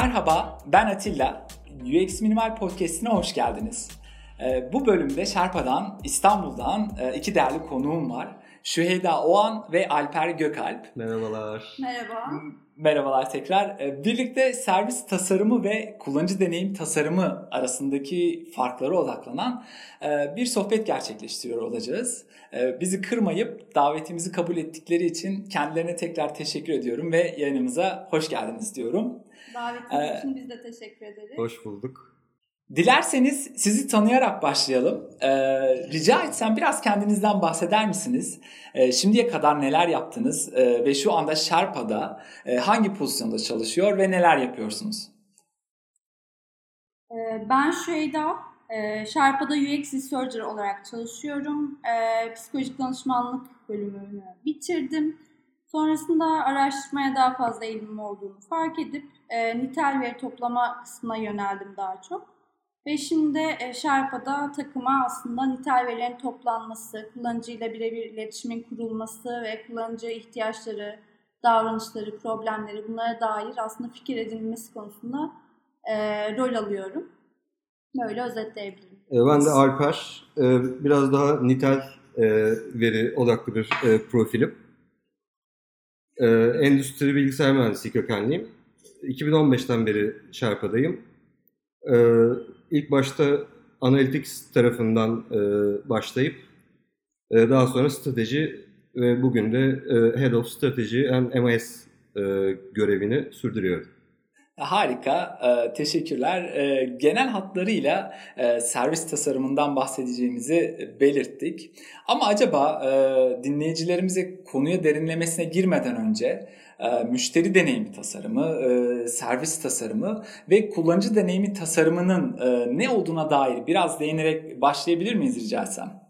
Merhaba, ben Atilla. UX Minimal Podcast'ine hoş geldiniz. Ee, bu bölümde Şerpa'dan, İstanbul'dan e, iki değerli konuğum var. Şüheyda Oğan ve Alper Gökalp. Merhabalar. Merhaba. Merhabalar tekrar. Ee, birlikte servis tasarımı ve kullanıcı deneyim tasarımı arasındaki farklara odaklanan e, bir sohbet gerçekleştiriyor olacağız. E, bizi kırmayıp davetimizi kabul ettikleri için kendilerine tekrar teşekkür ediyorum ve yayınımıza hoş geldiniz diyorum. Davetiniz ee, için biz de teşekkür ederiz. Hoş bulduk. Dilerseniz sizi tanıyarak başlayalım. Ee, rica etsem biraz kendinizden bahseder misiniz? Ee, şimdiye kadar neler yaptınız ee, ve şu anda Sherpa'da e, hangi pozisyonda çalışıyor ve neler yapıyorsunuz? Ee, ben Şüheyda, e, UX Researcher olarak çalışıyorum. E, psikolojik danışmanlık bölümünü bitirdim. Sonrasında araştırmaya daha fazla eğilimim olduğunu fark edip e, nitel veri toplama kısmına yöneldim daha çok. Ve şimdi e, Sherpa'da takıma aslında nitel verilerin toplanması, kullanıcıyla birebir iletişimin kurulması ve kullanıcı ihtiyaçları, davranışları, problemleri bunlara dair aslında fikir edinilmesi konusunda e, rol alıyorum. Böyle özetleyebilirim. E, ben de Alper. E, biraz daha nitel e, veri odaklı bir profilim. Endüstri bilgisayar mühendisliği kökenliyim. 2015'ten beri Sherpa'dayım. İlk başta Analytics tarafından başlayıp daha sonra strateji ve bugün de Head of Strategy and MIS görevini sürdürüyorum. Harika, e, teşekkürler. E, genel hatlarıyla e, servis tasarımından bahsedeceğimizi belirttik. Ama acaba dinleyicilerimize konuya derinlemesine girmeden önce müşteri deneyimi tasarımı, servis tasarımı ve kullanıcı deneyimi tasarımının ne olduğuna dair biraz değinerek başlayabilir miyiz rica etsem?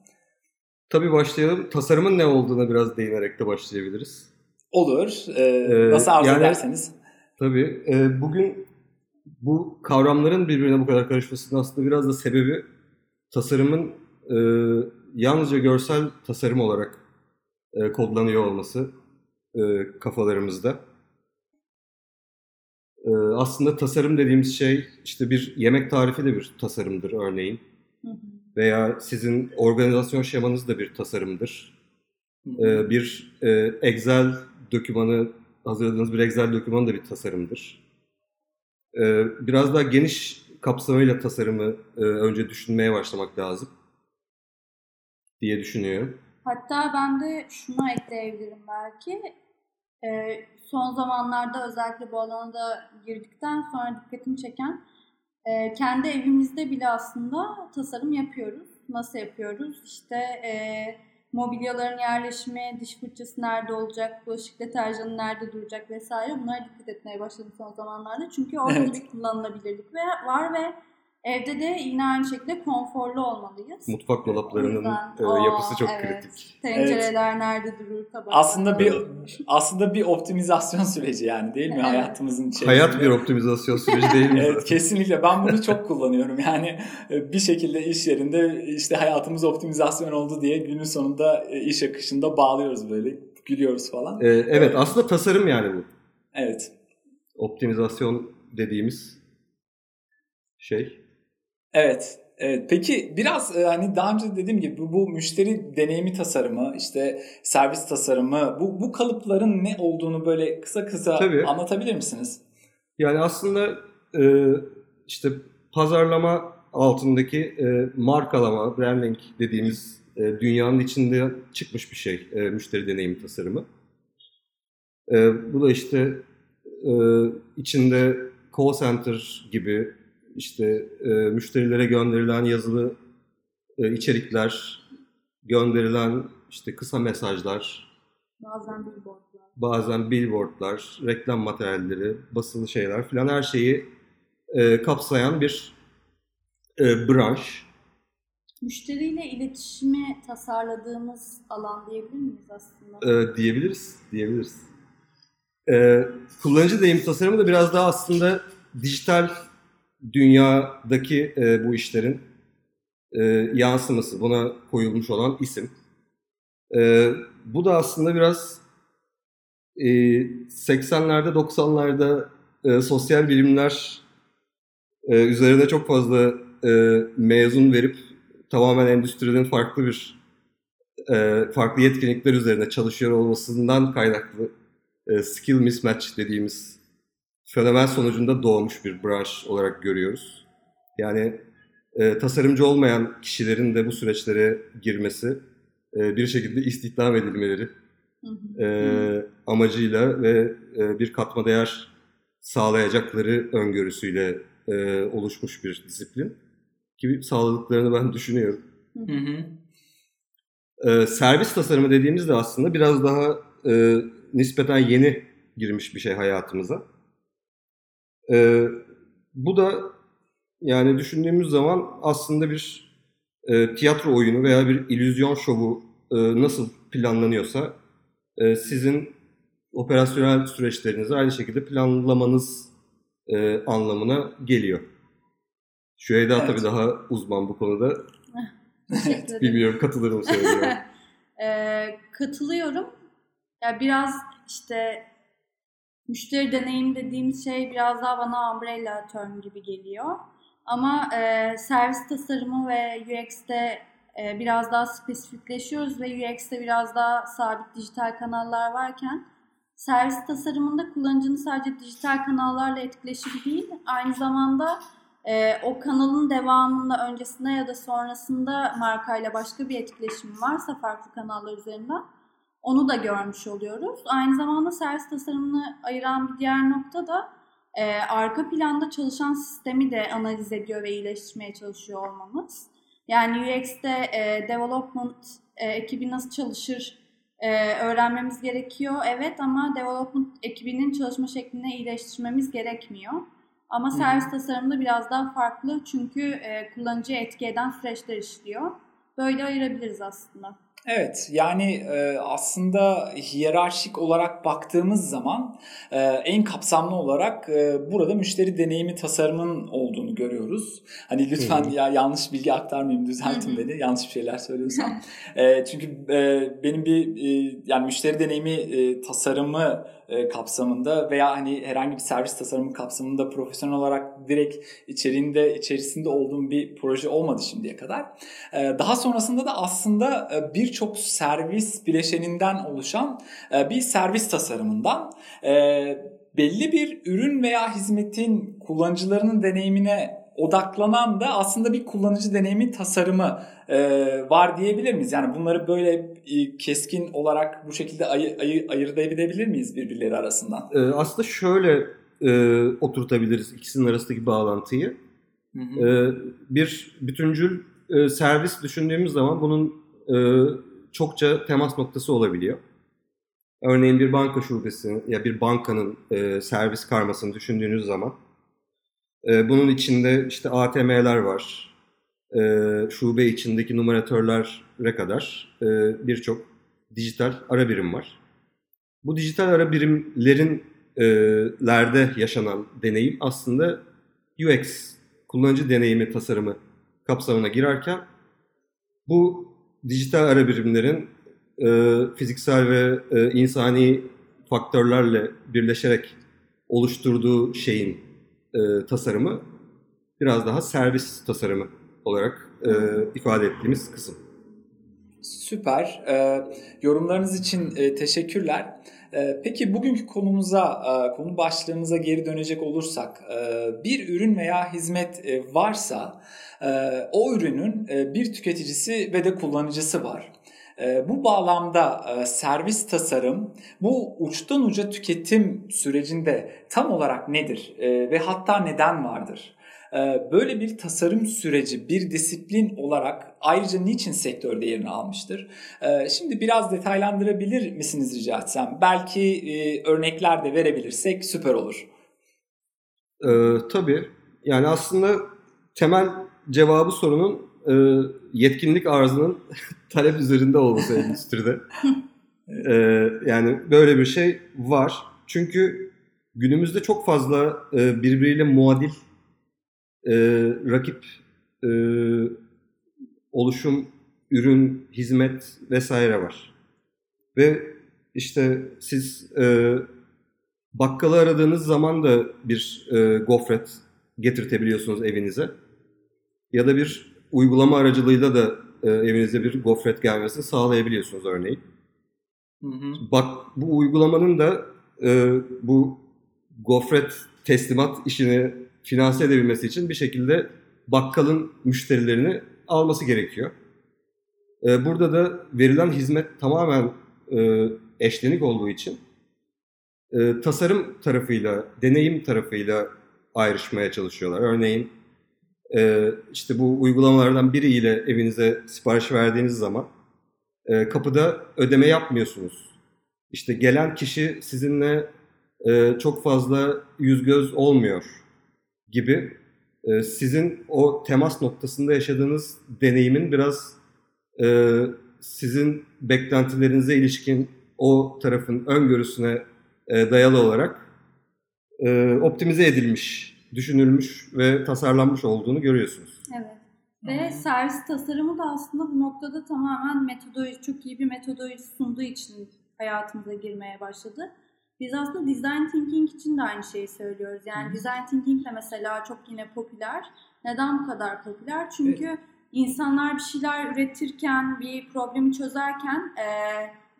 Tabii başlayalım. Tasarımın ne olduğuna biraz değinerek de başlayabiliriz. Olur. Nasıl arzu yani, ederseniz. Tabii. E, bugün bu kavramların birbirine bu kadar karışmasının aslında biraz da sebebi tasarımın e, yalnızca görsel tasarım olarak e, kodlanıyor olması e, kafalarımızda. E, aslında tasarım dediğimiz şey işte bir yemek tarifi de bir tasarımdır örneğin. Veya sizin organizasyon şemanız da bir tasarımdır. E, bir e, Excel dokümanı hazırladığınız bir Excel doküman da bir tasarımdır. Ee, biraz daha geniş kapsamıyla tasarımı e, önce düşünmeye başlamak lazım diye düşünüyorum. Hatta ben de şunu ekleyebilirim belki. Ee, son zamanlarda özellikle bu alana da girdikten sonra dikkatimi çeken e, kendi evimizde bile aslında tasarım yapıyoruz. Nasıl yapıyoruz? İşte e, mobilyaların yerleşimi, diş fırçası nerede olacak, bulaşık deterjanı nerede duracak vesaire bunlara dikkat etmeye başladım son zamanlarda. Çünkü orada evet. bir kullanılabilirlik var ve Evde de yine aynı şekilde konforlu olmalıyız. Mutfak dolaplarının yüzden, e, yapısı çok evet, kritik. Tencereler evet. nerede durur, tabaklar. Aslında bir aslında bir optimizasyon süreci yani değil mi evet. hayatımızın içerisinde? Hayat bir optimizasyon süreci değil mi? evet kesinlikle. Ben bunu çok kullanıyorum. Yani e, bir şekilde iş yerinde işte hayatımız optimizasyon oldu diye günün sonunda e, iş akışında bağlıyoruz böyle. Gülüyoruz falan. Ee, evet, evet aslında tasarım yani bu. Evet. Optimizasyon dediğimiz şey. Evet. Evet. Peki biraz e, hani daha önce dediğim gibi bu, bu müşteri deneyimi tasarımı, işte servis tasarımı, bu bu kalıpların ne olduğunu böyle kısa kısa Tabii. anlatabilir misiniz? Yani aslında e, işte pazarlama altındaki e, markalama, branding dediğimiz e, dünyanın içinde çıkmış bir şey e, müşteri deneyimi tasarımı. E, bu da işte e, içinde call center gibi işte e, müşterilere gönderilen yazılı e, içerikler, gönderilen işte kısa mesajlar, bazen billboardlar, bazen billboardlar, reklam materyalleri, basılı şeyler filan her şeyi e, kapsayan bir e, branş. Müşteriyle iletişimi tasarladığımız alan diyebilir miyiz aslında? E, diyebiliriz, diyebiliriz. E, kullanıcı deneyim tasarımı da biraz daha aslında dijital dünyadaki e, bu işlerin e, yansıması, buna koyulmuş olan isim. E, bu da aslında biraz e, 80'lerde 90'larda e, sosyal bilimler e, üzerine çok fazla e, mezun verip tamamen endüstrinin farklı bir e, farklı yetkinlikler üzerine çalışıyor olmasından kaynaklı e, skill mismatch dediğimiz fenomen sonucunda doğmuş bir branş olarak görüyoruz. Yani e, tasarımcı olmayan kişilerin de bu süreçlere girmesi, e, bir şekilde istihdam edilmeleri e, amacıyla ve e, bir katma değer sağlayacakları öngörüsüyle e, oluşmuş bir disiplin gibi sağladıklarını ben düşünüyorum. Hı hı. E, servis tasarımı dediğimizde aslında biraz daha e, nispeten yeni girmiş bir şey hayatımıza. E, bu da yani düşündüğümüz zaman aslında bir e, tiyatro oyunu veya bir illüzyon şovu e, nasıl planlanıyorsa e, sizin operasyonel süreçlerinizi aynı şekilde planlamanız e, anlamına geliyor. Şüheyda Evet. tabii daha uzman bu konuda. Bilmiyorum katılır mı söylüyorum. Ee, katılıyorum. Ya biraz işte müşteri deneyim dediğimiz şey biraz daha bana umbrella term gibi geliyor. Ama e, servis tasarımı ve UX'te e, biraz daha spesifikleşiyoruz ve UX'te biraz daha sabit dijital kanallar varken servis tasarımında kullanıcının sadece dijital kanallarla etkileşimi değil, aynı zamanda e, o kanalın devamında, öncesinde ya da sonrasında markayla başka bir etkileşim varsa farklı kanallar üzerinden onu da görmüş oluyoruz. Aynı zamanda servis tasarımını ayıran bir diğer nokta da e, arka planda çalışan sistemi de analiz ediyor ve iyileştirmeye çalışıyor olmamız. Yani UX'te e, development e, ekibi nasıl çalışır e, öğrenmemiz gerekiyor. Evet ama development ekibinin çalışma şeklini iyileştirmemiz gerekmiyor. Ama Hı. servis tasarımında biraz daha farklı çünkü e, kullanıcıya etki eden süreçler işliyor. Böyle ayırabiliriz aslında. Evet yani e, aslında hiyerarşik olarak baktığımız zaman e, en kapsamlı olarak e, burada müşteri deneyimi tasarımın olduğunu görüyoruz. Hani lütfen ya yanlış bilgi aktarmayayım düzeltin beni yanlış bir şeyler söylüyorsam. E, çünkü e, benim bir e, yani müşteri deneyimi e, tasarımı e, kapsamında veya hani herhangi bir servis tasarımı kapsamında profesyonel olarak direkt içeriğinde içerisinde olduğum bir proje olmadı şimdiye kadar. Ee, Daha sonrasında da aslında e, birçok servis bileşeninden oluşan e, bir servis tasarımından e, belli bir ürün veya hizmetin kullanıcılarının deneyimine odaklanan da aslında bir kullanıcı deneyimi tasarımı e, var diyebilir miyiz? Yani bunları böyle e, keskin olarak bu şekilde ayı, ayı, ayırt edebilir miyiz birbirleri arasından? E, aslında şöyle e, oturtabiliriz ikisinin arasındaki bağlantıyı. Hı hı. Ee, bir bütüncül e, servis düşündüğümüz zaman bunun e, çokça temas noktası olabiliyor. Örneğin bir banka şubesi ya bir bankanın e, servis karmasını düşündüğünüz zaman e, bunun içinde işte ATM'ler var, e, şube içindeki numaratörlere kadar e, birçok dijital ara birim var. Bu dijital ara birimlerin e, lerde yaşanan deneyim aslında UX kullanıcı deneyimi tasarımı kapsamına girerken bu dijital ara birimlerin e, fiziksel ve insani faktörlerle birleşerek oluşturduğu şeyin e, tasarımı biraz daha servis tasarımı olarak e, ifade ettiğimiz kısım. Süper. Ee, yorumlarınız için e, teşekkürler. Ee, peki bugünkü konumuza, e, konu başlığımıza geri dönecek olursak, e, bir ürün veya hizmet e, varsa e, o ürünün e, bir tüketicisi ve de kullanıcısı var. E, Bu bağlamda e, servis tasarım bu uçtan uca tüketim sürecinde tam olarak nedir E, ve hatta neden vardır? E, Böyle bir tasarım süreci bir disiplin olarak ayrıca niçin sektörde yerini almıştır? Şimdi biraz detaylandırabilir misiniz rica etsem? Belki e, örnekler de verebilirsek süper olur. E, tabii yani aslında temel cevabı sorunun e, yetkinlik arzının talep üzerinde olması endüstride. E, yani böyle bir şey var. Çünkü günümüzde çok fazla e, birbiriyle muadil e, rakip e, oluşum, ürün, hizmet vesaire var. Ve işte siz e, Bakkalı aradığınız zaman da bir e, gofret getirtebiliyorsunuz evinize. Ya da bir uygulama aracılığıyla da e, evinize bir gofret gelmesini sağlayabiliyorsunuz örneğin. Hı hı. Bak bu uygulamanın da e, bu gofret teslimat işini finanse edebilmesi için bir şekilde bakkalın müşterilerini alması gerekiyor. E, burada da verilen hizmet tamamen e, eşlenik olduğu için e, tasarım tarafıyla, deneyim tarafıyla ayrışmaya çalışıyorlar. Örneğin e, işte bu uygulamalardan biriyle evinize sipariş verdiğiniz zaman e, kapıda ödeme yapmıyorsunuz. İşte gelen kişi sizinle e, çok fazla yüz göz olmuyor gibi e, sizin o temas noktasında yaşadığınız deneyimin biraz e, sizin beklentilerinize ilişkin o tarafın öngörüsüne e, dayalı olarak e, optimize edilmiş, düşünülmüş ve tasarlanmış olduğunu görüyorsunuz. Evet. Ve servis tasarımı da aslında bu noktada tamamen metodoloji, çok iyi bir metodoloji sunduğu için hayatımıza girmeye başladı. Biz aslında design thinking için de aynı şeyi söylüyoruz. Yani design thinking de mesela çok yine popüler. Neden bu kadar popüler? Çünkü insanlar bir şeyler üretirken, bir problemi çözerken e,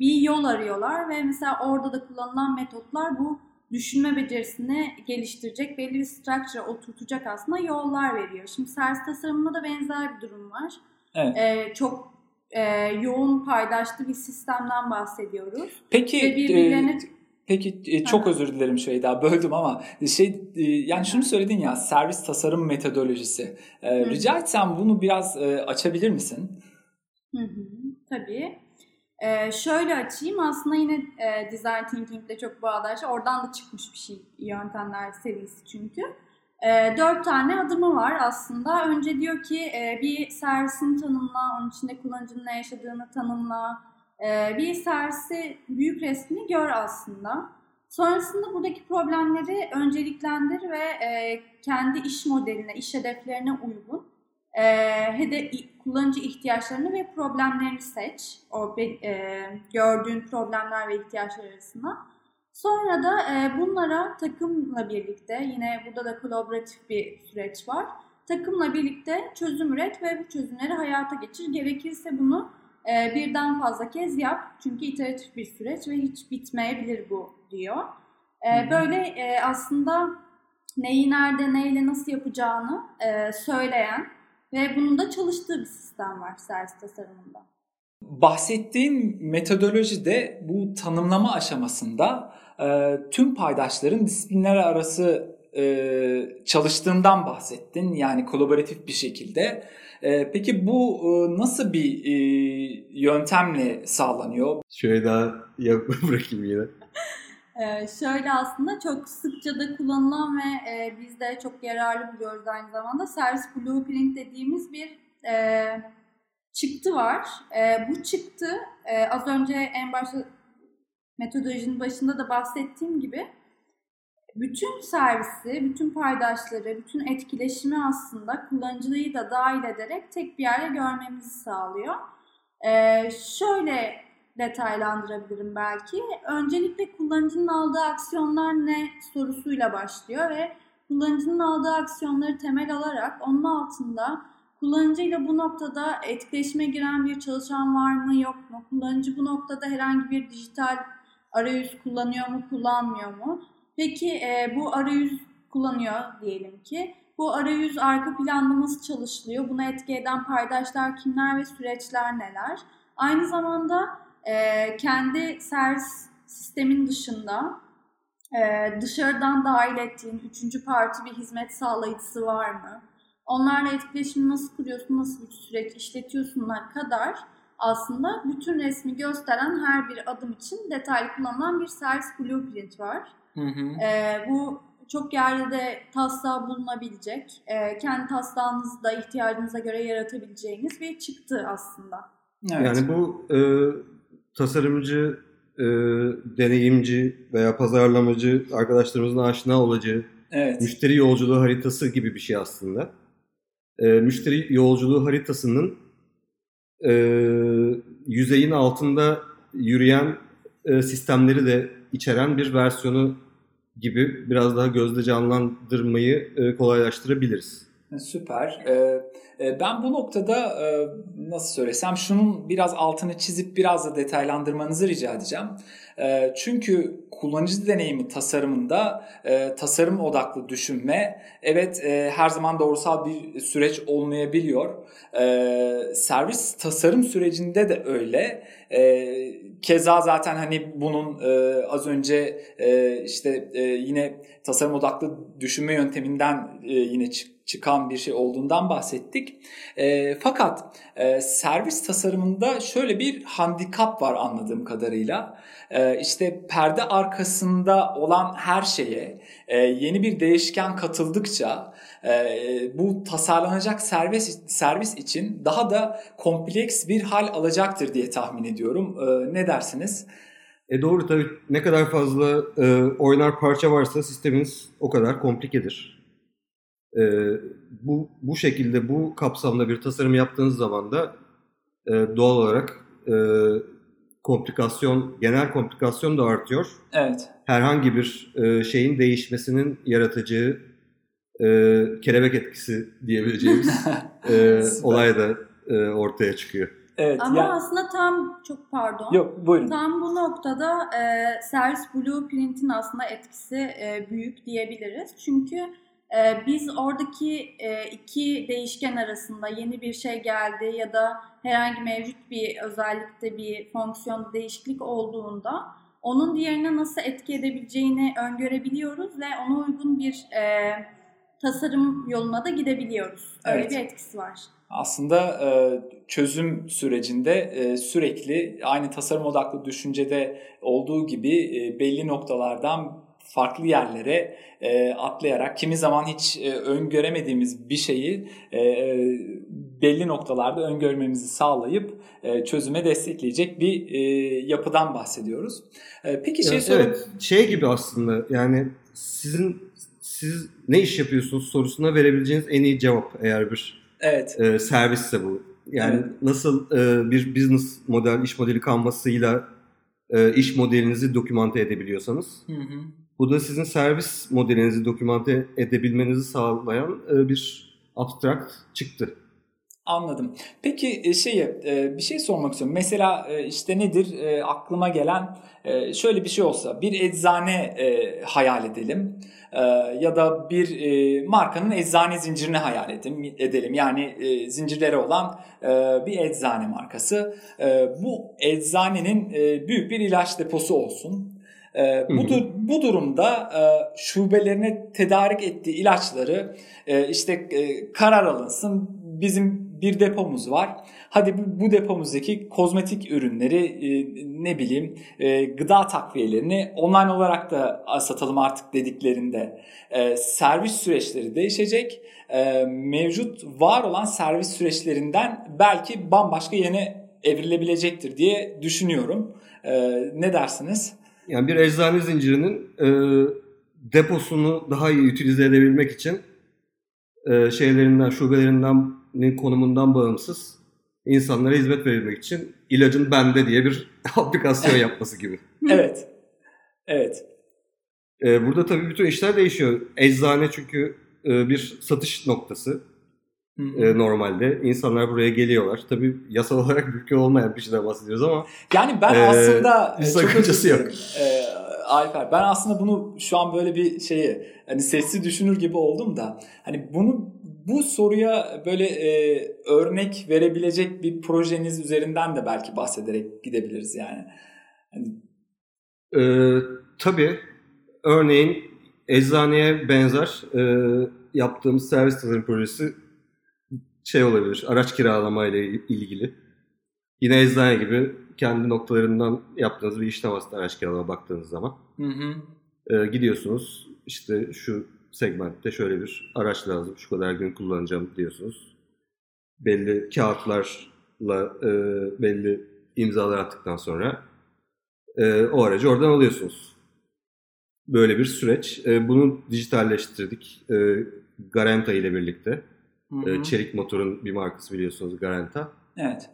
bir yol arıyorlar ve mesela orada da kullanılan metotlar bu düşünme becerisini geliştirecek, belli bir structure oturtacak aslında yollar veriyor. Şimdi servis tasarımında da benzer bir durum var. Evet. E, çok e, yoğun paydaşlı bir sistemden bahsediyoruz. Peki Ve birbirlerine e, Peki e, çok özür dilerim şey daha böldüm ama şey e, yani şunu söyledin ya servis tasarım metodolojisi. E. Rica etsem bunu biraz e, açabilir misin? Hı hı, tabii. Ee, şöyle açayım aslında yine e, design thinking ile çok bağdaşlı. Oradan da çıkmış bir şey yöntemler serisi çünkü. E, dört tane adımı var aslında. Önce diyor ki e, bir servisin tanımla, onun içinde kullanıcının ne yaşadığını tanımla. E, bir servisi büyük resmini gör aslında. Sonrasında buradaki problemleri önceliklendir ve e, kendi iş modeline, iş hedeflerine uygun e, hede, kullanıcı ihtiyaçlarını ve problemlerini seç. O e, gördüğün problemler ve ihtiyaçlar arasında. Sonra da e, bunlara takımla birlikte, yine burada da kolaboratif bir süreç var. Takımla birlikte çözüm üret ve bu çözümleri hayata geçir. Gerekirse bunu e, birden fazla kez yap. Çünkü iteratif bir süreç ve hiç bitmeyebilir bu diyor. E, böyle e, aslında neyi nerede, neyle nasıl yapacağını e, söyleyen ve bunun da çalıştığı bir sistem var servis tasarımında. Bahsettiğin metodolojide bu tanımlama aşamasında e, tüm paydaşların disiplinler arası e, çalıştığından bahsettin. Yani kolaboratif bir şekilde. E, peki bu e, nasıl bir e, yöntemle sağlanıyor? Şöyle daha ya- bırakayım yine. Ee, şöyle aslında çok sıkça da kullanılan ve e, biz de çok yararlı buluyoruz aynı zamanda servis blueprint dediğimiz bir e, çıktı var. E, bu çıktı e, az önce en başta metodolojinin başında da bahsettiğim gibi bütün servisi, bütün paydaşları, bütün etkileşimi aslında kullanıcıyı da dahil ederek tek bir yerde görmemizi sağlıyor. Ee, şöyle detaylandırabilirim belki. Öncelikle kullanıcının aldığı aksiyonlar ne sorusuyla başlıyor ve kullanıcının aldığı aksiyonları temel alarak onun altında kullanıcıyla bu noktada etkileşime giren bir çalışan var mı yok mu? Kullanıcı bu noktada herhangi bir dijital arayüz kullanıyor mu kullanmıyor mu? Peki e, bu arayüz kullanıyor diyelim ki. Bu arayüz arka planda nasıl çalışılıyor? Buna etki eden paydaşlar kimler ve süreçler neler? Aynı zamanda e, kendi servis sistemin dışında e, dışarıdan dahil ettiğin üçüncü parti bir hizmet sağlayıcısı var mı? Onlarla etkileşimi nasıl kuruyorsun, nasıl bir süreç işletiyorsunlar kadar aslında bütün resmi gösteren her bir adım için detaylı kullanılan bir servis blueprint var. Hı hı. Ee, bu çok yerde de taslağı bulunabilecek, e, kendi taslağınızı da ihtiyacınıza göre yaratabileceğiniz bir çıktı aslında. Evet. Yani bu e, tasarımcı, e, deneyimci veya pazarlamacı arkadaşlarımızın aşina olacağı evet. müşteri yolculuğu haritası gibi bir şey aslında. E, müşteri yolculuğu haritasının e, yüzeyin altında yürüyen e, sistemleri de içeren bir versiyonu gibi biraz daha gözde canlandırmayı e, kolaylaştırabiliriz. Süper. Ee, e, ben bu noktada e, nasıl söylesem şunun biraz altını çizip biraz da detaylandırmanızı rica edeceğim. E, çünkü kullanıcı deneyimi tasarımında tasarım odaklı düşünme evet her zaman doğrusal bir süreç olmayabiliyor. Servis tasarım sürecinde de öyle. Keza zaten hani bunun az önce işte yine tasarım odaklı düşünme yönteminden yine çıktı çıkan bir şey olduğundan bahsettik. E, fakat e, servis tasarımında şöyle bir handikap var anladığım kadarıyla. E, işte perde arkasında olan her şeye e, yeni bir değişken katıldıkça e, bu tasarlanacak servis servis için daha da kompleks bir hal alacaktır diye tahmin ediyorum. E, ne dersiniz? E doğru tabii ne kadar fazla e, oynar parça varsa sisteminiz o kadar komplikedir. E, bu bu şekilde bu kapsamda bir tasarım yaptığınız zaman da e, doğal olarak e, komplikasyon, genel komplikasyon da artıyor. Evet. Herhangi bir e, şeyin değişmesinin yaratacağı e, kelebek etkisi diyebileceğimiz e, olay da e, ortaya çıkıyor. Evet, Ama yani... aslında tam çok pardon. Yok buyurun. Tam bu noktada e, Service Blueprint'in aslında etkisi e, büyük diyebiliriz. Çünkü biz oradaki e, iki değişken arasında yeni bir şey geldi ya da herhangi mevcut bir özellikte bir fonksiyonda değişiklik olduğunda onun diğerine nasıl etki edebileceğini öngörebiliyoruz ve ona uygun bir e, tasarım yoluna da gidebiliyoruz. Öyle evet. bir etkisi var. Aslında e, çözüm sürecinde sürekli aynı tasarım odaklı düşüncede olduğu gibi belli noktalardan farklı yerlere e, atlayarak kimi zaman hiç e, öngöremediğimiz bir şeyi e, e, belli noktalarda öngörmemizi sağlayıp e, çözüme destekleyecek bir e, yapıdan bahsediyoruz. E, peki şey evet, Evet, şey gibi aslında yani sizin siz ne iş yapıyorsunuz sorusuna verebileceğiniz en iyi cevap eğer bir evet. e, servisse bu. Yani evet. nasıl e, bir business model, iş modeli kanvasıyla e, iş modelinizi dokümante edebiliyorsanız hı hı bu da sizin servis modelinizi dokümante edebilmenizi sağlayan e, bir abstrakt çıktı. Anladım. Peki e, şeyi e, bir şey sormak istiyorum. Mesela işte nedir aklıma gelen şöyle bir şey olsa bir eczane hayal edelim ya da bir markanın eczane zincirini hayal edelim. Yani zincirleri olan bir eczane markası. Bu eczanenin büyük bir ilaç deposu olsun e, bu, dur, bu durumda e, şubelerine tedarik ettiği ilaçları e, işte e, karar alınsın. Bizim bir depomuz var. Hadi bu, bu depomuzdaki kozmetik ürünleri e, ne bileyim e, gıda takviyelerini online olarak da satalım artık dediklerinde e, servis süreçleri değişecek. E, mevcut var olan servis süreçlerinden belki bambaşka yeni evrilebilecektir diye düşünüyorum. E, ne dersiniz? Yani bir eczane zincirinin e, deposunu daha iyi utilize edebilmek için e, şeylerinden, şubelerinden konumundan bağımsız insanlara hizmet verilmek için ilacın bende diye bir aplikasyon yapması gibi. evet. Evet. E, burada tabii bütün işler değişiyor. Eczane çünkü e, bir satış noktası. E, normalde. insanlar buraya geliyorlar. Tabii yasal olarak mümkün olmayan bir şeyden bahsediyoruz ama yani ben e, aslında bir sakıncası yok. E, Alper ben aslında bunu şu an böyle bir şeyi hani sessiz düşünür gibi oldum da hani bunu bu soruya böyle e, örnek verebilecek bir projeniz üzerinden de belki bahsederek gidebiliriz yani. Hani... Ee, tabii. Örneğin eczaneye benzer e, yaptığımız servis tasarım projesi şey olabilir, araç kiralama ile ilgili. Yine eczane gibi kendi noktalarından yaptığınız bir işlem aslında araç kiralama baktığınız zaman. Hı hı. Ee, gidiyorsunuz işte şu segmentte şöyle bir araç lazım, şu kadar gün kullanacağım diyorsunuz. Belli kağıtlarla e, belli imzalar attıktan sonra e, o aracı oradan alıyorsunuz. Böyle bir süreç. E, bunu dijitalleştirdik e, Garanta ile birlikte. Hı hı. Çelik motorun bir markası biliyorsunuz Garanta. Evet.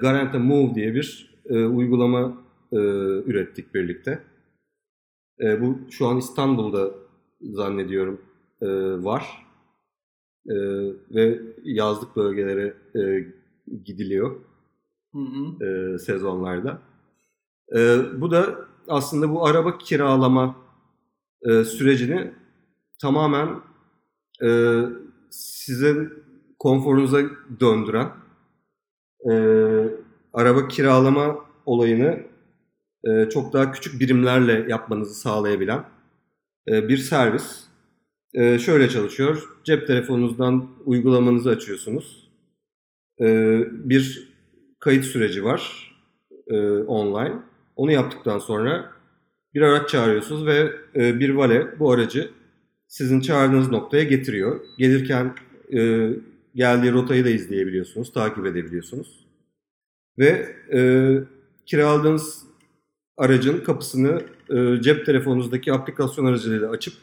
Garanta Move diye bir e, uygulama e, ürettik birlikte. E, bu şu an İstanbul'da zannediyorum var. Ve yazlık bölgelere gidiliyor Hı hı. sezonlarda. Bu da aslında bu araba kiralama sürecini tamamen sizin konforunuza döndüren e, araba kiralama olayını e, çok daha küçük birimlerle yapmanızı sağlayabilen e, bir servis. E, şöyle çalışıyor. Cep telefonunuzdan uygulamanızı açıyorsunuz. E, bir kayıt süreci var e, online. Onu yaptıktan sonra bir araç çağırıyorsunuz ve e, bir vale bu aracı sizin çağırdığınız noktaya getiriyor. Gelirken e, geldiği rotayı da izleyebiliyorsunuz, takip edebiliyorsunuz. Ve e, kiraladığınız aracın kapısını e, cep telefonunuzdaki aplikasyon aracılığıyla açıp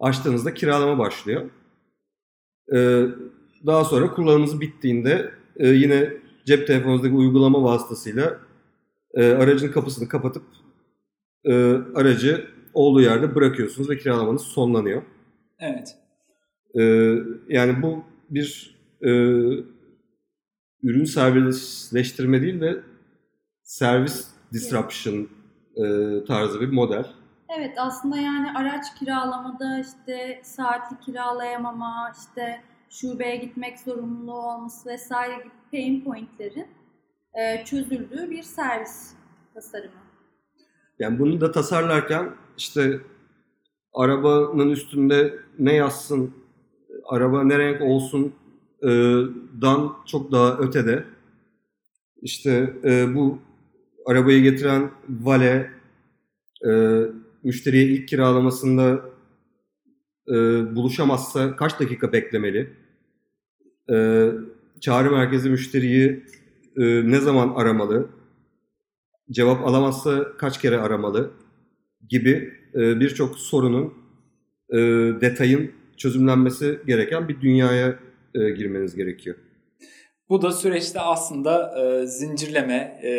açtığınızda kiralama başlıyor. E, daha sonra kullanımınız bittiğinde e, yine cep telefonunuzdaki uygulama vasıtasıyla e, aracın kapısını kapatıp e, aracı olduğu yerde bırakıyorsunuz ve kiralamanız sonlanıyor. Evet. E, yani bu bir e, ürün serbestleştirme değil de servis disruption e, tarzı bir model. Evet aslında yani araç kiralamada işte saatli kiralayamama, işte şubeye gitmek zorunluluğu olması vesaire gibi pain pointlerin e, çözüldüğü bir servis tasarımı. Yani bunu da tasarlarken işte arabanın üstünde ne yazsın, araba ne renk olsun e, dan çok daha ötede işte e, bu arabayı getiren vale e, müşteriye ilk kiralamasında e, buluşamazsa kaç dakika beklemeli? E, çağrı merkezi müşteriyi e, ne zaman aramalı? Cevap alamazsa kaç kere aramalı? Gibi e, birçok sorunun, e, detayın çözümlenmesi gereken bir dünyaya e, girmeniz gerekiyor. Bu da süreçte aslında e, zincirleme, e,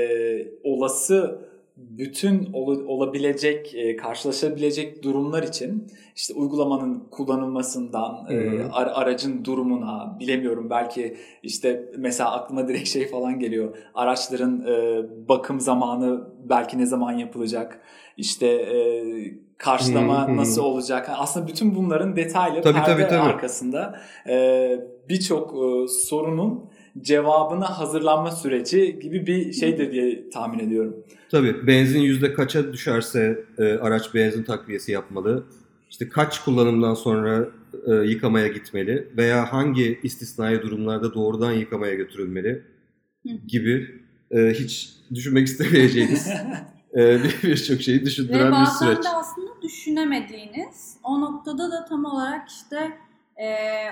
olası bütün ol, olabilecek, e, karşılaşabilecek durumlar için işte uygulamanın kullanılmasından, e, ar, aracın durumuna, bilemiyorum belki işte mesela aklıma direkt şey falan geliyor. Araçların e, bakım zamanı belki ne zaman yapılacak, işte e, karşılama hı. nasıl olacak. Aslında bütün bunların detaylı Tabii, perde tabii, tabii. arkasında e, birçok e, sorunun cevabına hazırlanma süreci gibi bir şeydir diye tahmin ediyorum. Tabii benzin yüzde kaça düşerse e, araç benzin takviyesi yapmalı. İşte kaç kullanımdan sonra e, yıkamaya gitmeli veya hangi istisnai durumlarda doğrudan yıkamaya götürülmeli gibi e, hiç düşünmek istemeyeceğiniz e, bir- birçok şeyi Ve düşündüren bir bazen süreç. de aslında düşünemediğiniz o noktada da tam olarak işte e,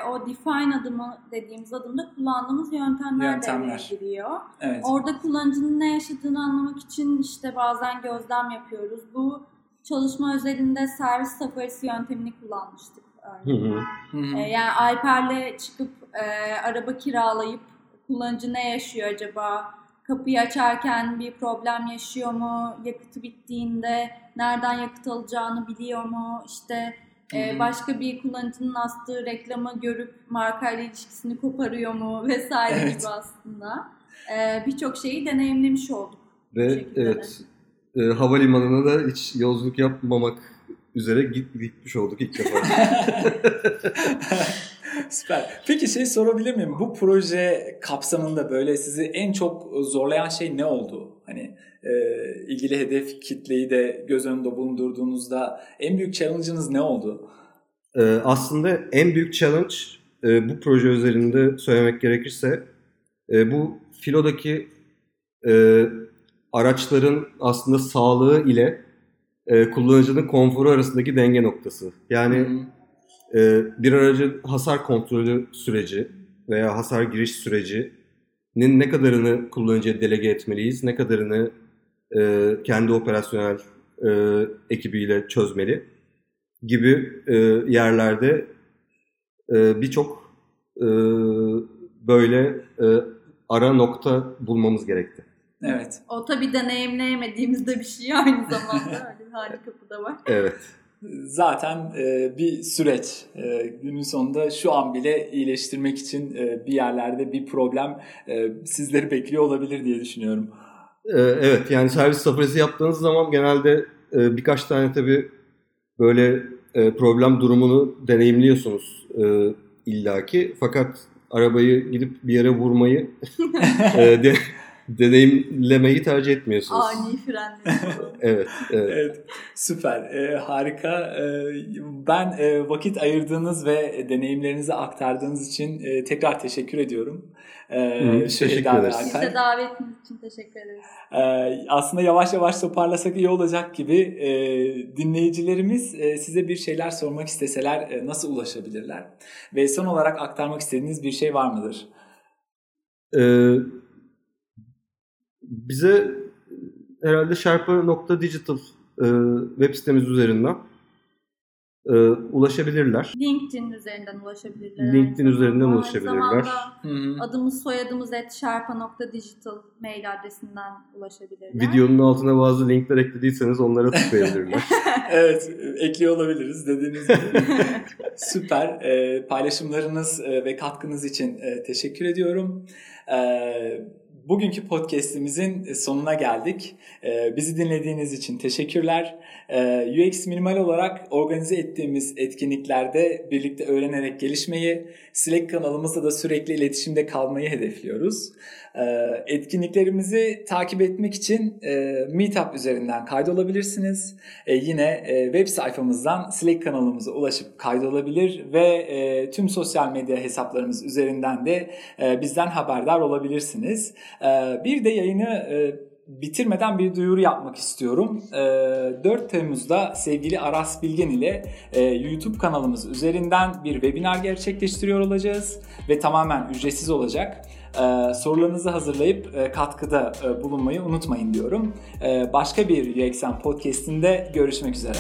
o define adımı dediğimiz adımda kullandığımız yöntemler, Yöntemler. devreye giriyor. Evet. Orada kullanıcının ne yaşadığını anlamak için işte bazen gözlem yapıyoruz. Bu çalışma özelinde servis safarisi yöntemini kullanmıştık Hı örneğin. hı. Hı hı. E, yani Alper'le çıkıp e, araba kiralayıp kullanıcı ne yaşıyor acaba? Kapıyı açarken bir problem yaşıyor mu? Yakıtı bittiğinde nereden yakıt alacağını biliyor mu? İşte e, başka bir kullanıcının astığı reklamı görüp markayla ilişkisini koparıyor mu vesaire Evet. gibi aslında. E, Birçok şeyi deneyimlemiş olduk. Ve de. evet e, havalimanına da hiç yolculuk yapmamak üzere git, gitmiş olduk ilk defa. Süper. Peki şey sorabilir miyim? Bu proje kapsamında böyle sizi en çok zorlayan şey ne oldu? Hani e, ilgili hedef kitleyi de göz önünde bulundurduğunuzda en büyük challenge'ınız ne oldu? Ee, aslında en büyük challenge e, bu proje üzerinde söylemek gerekirse e, bu filodaki e, araçların aslında sağlığı ile e, kullanıcının konforu arasındaki denge noktası. Yani e, bir aracın hasar kontrolü süreci veya hasar giriş sürecinin ne kadarını kullanıcıya delege etmeliyiz, ne kadarını e, kendi operasyonel e, ekibiyle çözmeli gibi e, yerlerde e, birçok e, böyle e, ara nokta bulmamız gerekti. Evet. O tabii deneyimleyemediğimizde bir şey aynı zamanda öyle hangi kapıda var. Evet. Zaten e, bir süreç. E, günün sonunda şu an bile iyileştirmek için e, bir yerlerde bir problem e, sizleri bekliyor olabilir diye düşünüyorum. Ee, evet yani servis safhası yaptığınız zaman genelde e, birkaç tane tabii böyle e, problem durumunu deneyimliyorsunuz e, illaki. Fakat arabayı gidip bir yere vurmayı e, de, deneyimlemeyi tercih etmiyorsunuz. Ani frenle. Evet, evet. Evet, süper, e, harika. E, ben e, vakit ayırdığınız ve deneyimlerinizi aktardığınız için e, tekrar teşekkür ediyorum. E, Hı, teşekkür ederiz. Biz de davetiniz için teşekkür ederiz. Ee, aslında yavaş yavaş toparlasak iyi olacak gibi e, dinleyicilerimiz e, size bir şeyler sormak isteseler e, nasıl ulaşabilirler? Ve son olarak aktarmak istediğiniz bir şey var mıdır? Ee, bize herhalde Sherpa.digital e, web sitemiz üzerinden e, ulaşabilirler. LinkedIn üzerinden ulaşabilirler. LinkedIn üzerinden zamanda. ulaşabilirler. Aynı zamanda Hı hı. adımız soyadımız et sharpa.digital mail adresinden ulaşabilirler. Videonun altına bazı linkler eklediyseniz onlara tıklayabilirler. evet, ekliyor olabiliriz dediğiniz gibi. Süper. E, paylaşımlarınız e, ve katkınız için e, teşekkür ediyorum. E, bugünkü podcast'imizin sonuna geldik. E, bizi dinlediğiniz için teşekkürler. UX minimal olarak organize ettiğimiz etkinliklerde birlikte öğrenerek gelişmeyi, Slack kanalımızda da sürekli iletişimde kalmayı hedefliyoruz. Etkinliklerimizi takip etmek için Meetup üzerinden kaydolabilirsiniz. Yine web sayfamızdan Slack kanalımıza ulaşıp kaydolabilir ve tüm sosyal medya hesaplarımız üzerinden de bizden haberdar olabilirsiniz. Bir de yayını bitirmeden bir duyuru yapmak istiyorum. E, 4 Temmuz'da sevgili Aras Bilgen ile e, YouTube kanalımız üzerinden bir webinar gerçekleştiriyor olacağız ve tamamen ücretsiz olacak. Ee, sorularınızı hazırlayıp e, katkıda e, bulunmayı unutmayın diyorum. Ee, başka bir UXM podcast'inde görüşmek üzere.